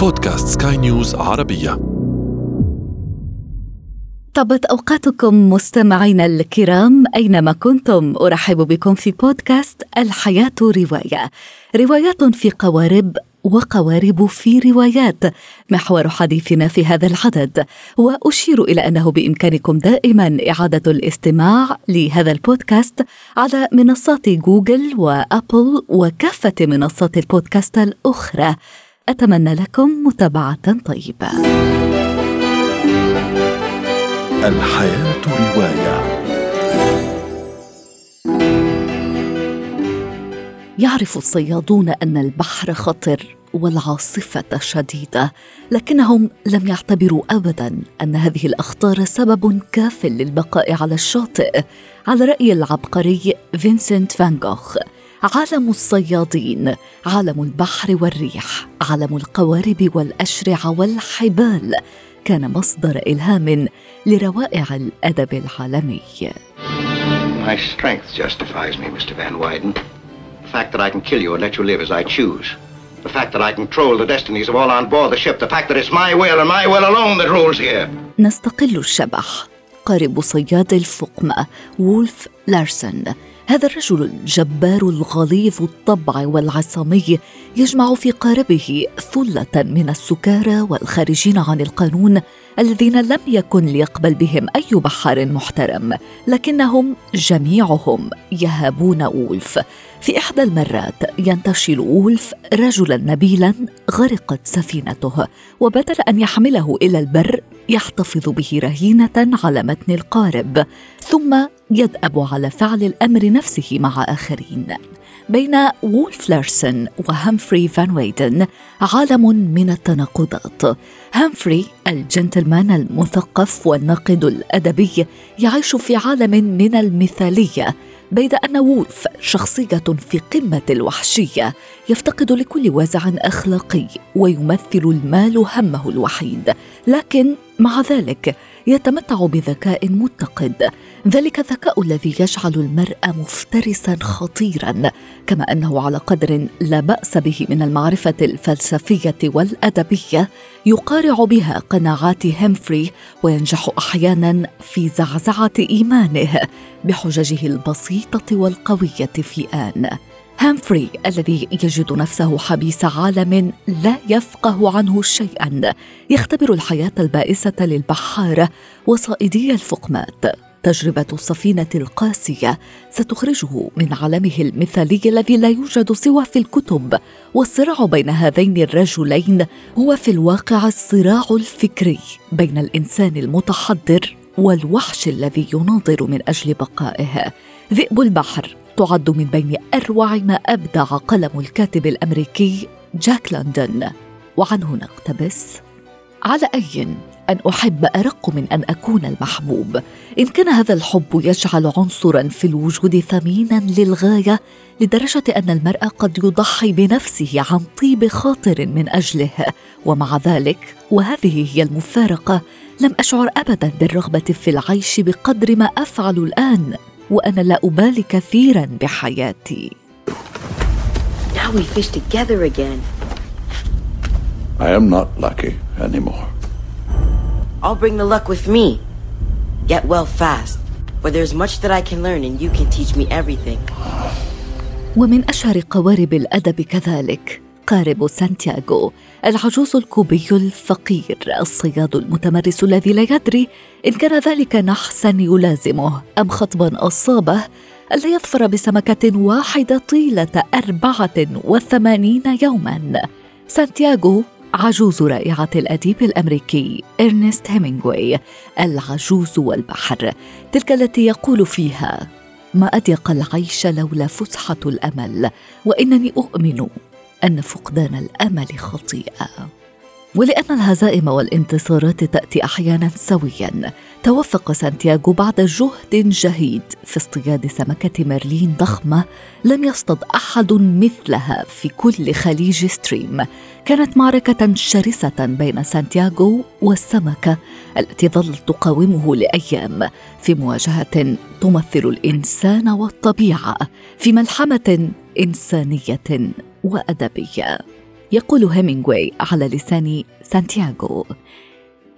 بودكاست سكاي نيوز عربية. طبت أوقاتكم مستمعينا الكرام أينما كنتم. أرحب بكم في بودكاست الحياة رواية. روايات في قوارب وقوارب في روايات. محور حديثنا في هذا العدد. وأشير إلى أنه بإمكانكم دائما إعادة الاستماع لهذا البودكاست على منصات جوجل وأبل وكافة منصات البودكاست الأخرى. أتمنى لكم متابعة طيبة. الحياة رواية. يعرف الصيادون أن البحر خطر والعاصفة شديدة لكنهم لم يعتبروا ابدا أن هذه الأخطار سبب كاف للبقاء على الشاطئ. على رأي العبقري فينسنت فان جوخ عالم الصيادين عالم البحر والريح عالم القوارب والاشرعه والحبال كان مصدر الهام لروائع الادب العالمي My strength justifies me, Mr. Van Wyden. The fact that I can kill you and let you live as I choose. The fact that I control the destinies of all on board the ship. The fact that it's my will and my will alone that rules here. نستقل الشبح قارب صياد الفقمة وولف لارسن. هذا الرجل الجبار الغليظ الطبع والعصامي يجمع في قاربه ثلة من السكارى والخارجين عن القانون الذين لم يكن ليقبل بهم أي بحار محترم لكنهم جميعهم يهابون وولف. في إحدى المرات ينتشل وولف رجلا نبيلا غرقت سفينته وبدل أن يحمله إلى البر يحتفظ به رهينة على متن القارب. ثم يدأب على فعل الأمر نفسه مع آخرين. بين وولف لارسن وهامفري فان ويدن عالم من التناقضات. هامفري الجنتلمان المثقف والناقد الأدبي يعيش في عالم من المثالية بيد أن وولف شخصية في قمة الوحشية يفتقد لكل وازع أخلاقي ويمثل المال همه الوحيد. لكن مع ذلك يتمتع بذكاء متقد ذلك الذكاء الذي يجعل المرء مفترسا خطيرا كما أنه على قدر لا بأس به من المعرفة الفلسفية والأدبية يقارع بها قناعات هيمفري وينجح أحيانا في زعزعة إيمانه بحججه البسيطة والقوية في آن. هامفري الذي يجد نفسه حبيس عالم لا يفقه عنه شيئا يختبر الحياة البائسة للبحاره وصائدي الفقمات. تجربة السفينة القاسية ستخرجه من عالمه المثالي الذي لا يوجد سوى في الكتب والصراع بين هذين الرجلين هو في الواقع الصراع الفكري بين الإنسان المتحضر والوحش الذي يناضل من أجل بقائه. ذئب البحر تعد من بين أروع ما أبدع قلم الكاتب الأمريكي جاك لندن. وعنه نقتبس على أي أن أحب أرق من أن أكون المحبوب؟ إن كان هذا الحب يجعل عنصرا في الوجود ثمينا للغاية لدرجة أن المرء قد يضحي بنفسه عن طيب خاطر من أجله. ومع ذلك وهذه هي المفارقة لم أشعر ابدا بالرغبة في العيش بقدر ما أفعل الآن. وأنا لا ابالي كثيرا بحياتي Now we fish together again. I am not lucky anymore. I'll bring the luck with me. Get well fast, for there's much that I can learn and you can teach me everything. ومن اشهر قوارب الادب كذلك قارب سانتياغو العجوز الكوبي الفقير الصياد المتمرس الذي لا يدري إن كان ذلك نحسا يلازمه أم خطبا أصابه ألا يظفر بسمكة واحدة طيلة أربعة وثمانين يوما. سانتياغو عجوز رائعة الأديب الأمريكي إرنست هيمينغوي العجوز والبحر تلك التي يقول فيها ما أضيق العيش لولا فسحة الأمل وإنني أؤمن أن فقدان الأمل خطيئة. ولأن الهزائم والانتصارات تأتي أحيانا سويا توفق سانتياغو بعد جهد جهيد في اصطياد سمكة ميرلين ضخمة لم يصطد أحد مثلها في كل خليج ستريم. كانت معركة شرسة بين سانتياغو والسمكة التي ظلت تقاومه لأيام. في مواجهة تمثل الإنسان والطبيعة في ملحمة إنسانية وأدبية. يقول هيمينغوي على لسان سانتياغو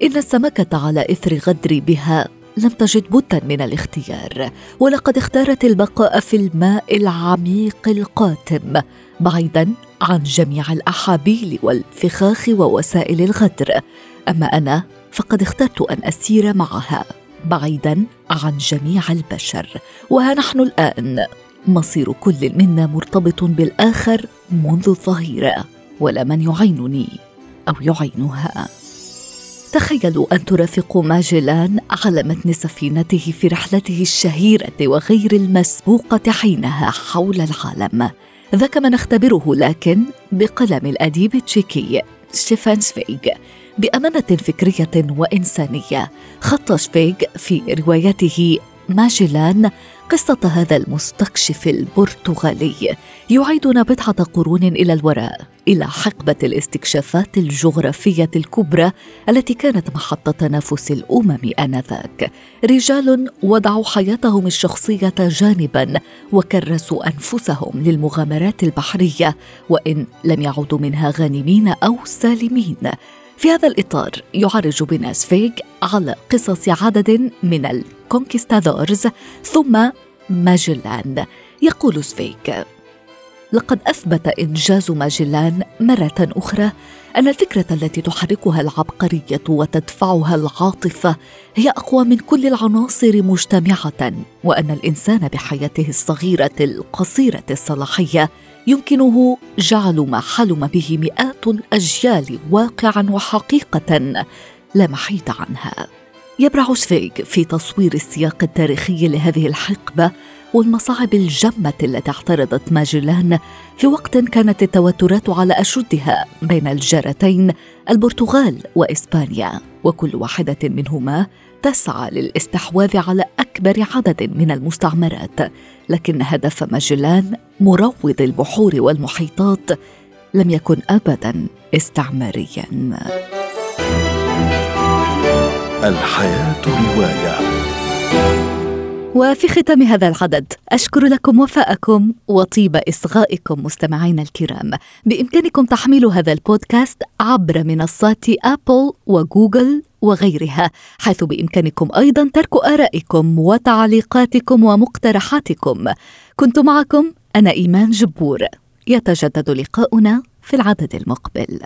إن السمكة على إثر غدري بها لم تجد بدا من الاختيار ولقد اختارت البقاء في الماء العميق القاتم بعيدا عن جميع الأحابيل والفخاخ ووسائل الغدر. أما أنا فقد اخترت أن أسير معها بعيدا عن جميع البشر وها نحن الآن. مصير كل منا مرتبط بالآخر منذ الظهيرة ولا من يعينني أو يعينها. تخيلوا أن ترافقوا ماجلان على متن سفينته في رحلته الشهيرة وغير المسبوقة حينها حول العالم. ذاك ما نختبره لكن بقلم الأديب التشيكي ستيفان سفيغ بأمانة فكرية وإنسانية. خط سفيغ في روايته ماجلان قصة هذا المستكشف البرتغالي يعيدنا بضعة قرون إلى الوراء إلى حقبة الاستكشافات الجغرافية الكبرى التي كانت محط تنافس الأمم آنذاك. رجال وضعوا حياتهم الشخصية جانبا وكرسوا أنفسهم للمغامرات البحرية وإن لم يعودوا منها غانمين أو سالمين. في هذا الإطار يعرج بنا سفيغ على قصص عدد من ال conquistadors ثم ماجلان يقول سفيغ لقد أثبت إنجاز ماجلان مرة أخرى أن الفكرة التي تحركها العبقرية وتدفعها العاطفة هي أقوى من كل العناصر مجتمعة وأن الإنسان بحياته الصغيرة القصيرة الصلاحية يمكنه جعل ما حلم به مئات الأجيال واقعا وحقيقه لا محيد عنها. يبرع سفيغ في تصوير السياق التاريخي لهذه الحقبة والمصاعب الجمة التي اعترضت ماجلان في وقت كانت التوترات على أشدها بين الجارتين البرتغال وإسبانيا وكل واحدة منهما تسعى للاستحواذ على أكبر عدد من المستعمرات لكن هدف ماجلان مروض البحور والمحيطات لم يكن ابدا استعماريا. الحياة رواية. وفي ختام هذا العدد أشكر لكم وفاءكم وطيب إصغائكم مستمعينا الكرام. بإمكانكم تحميل هذا البودكاست عبر منصات أبل وجوجل وغيرها حيث بإمكانكم أيضا ترك آرائكم وتعليقاتكم ومقترحاتكم. كنت معكم أنا إيمان جبور. يتجدد لقاؤنا في العدد المقبل.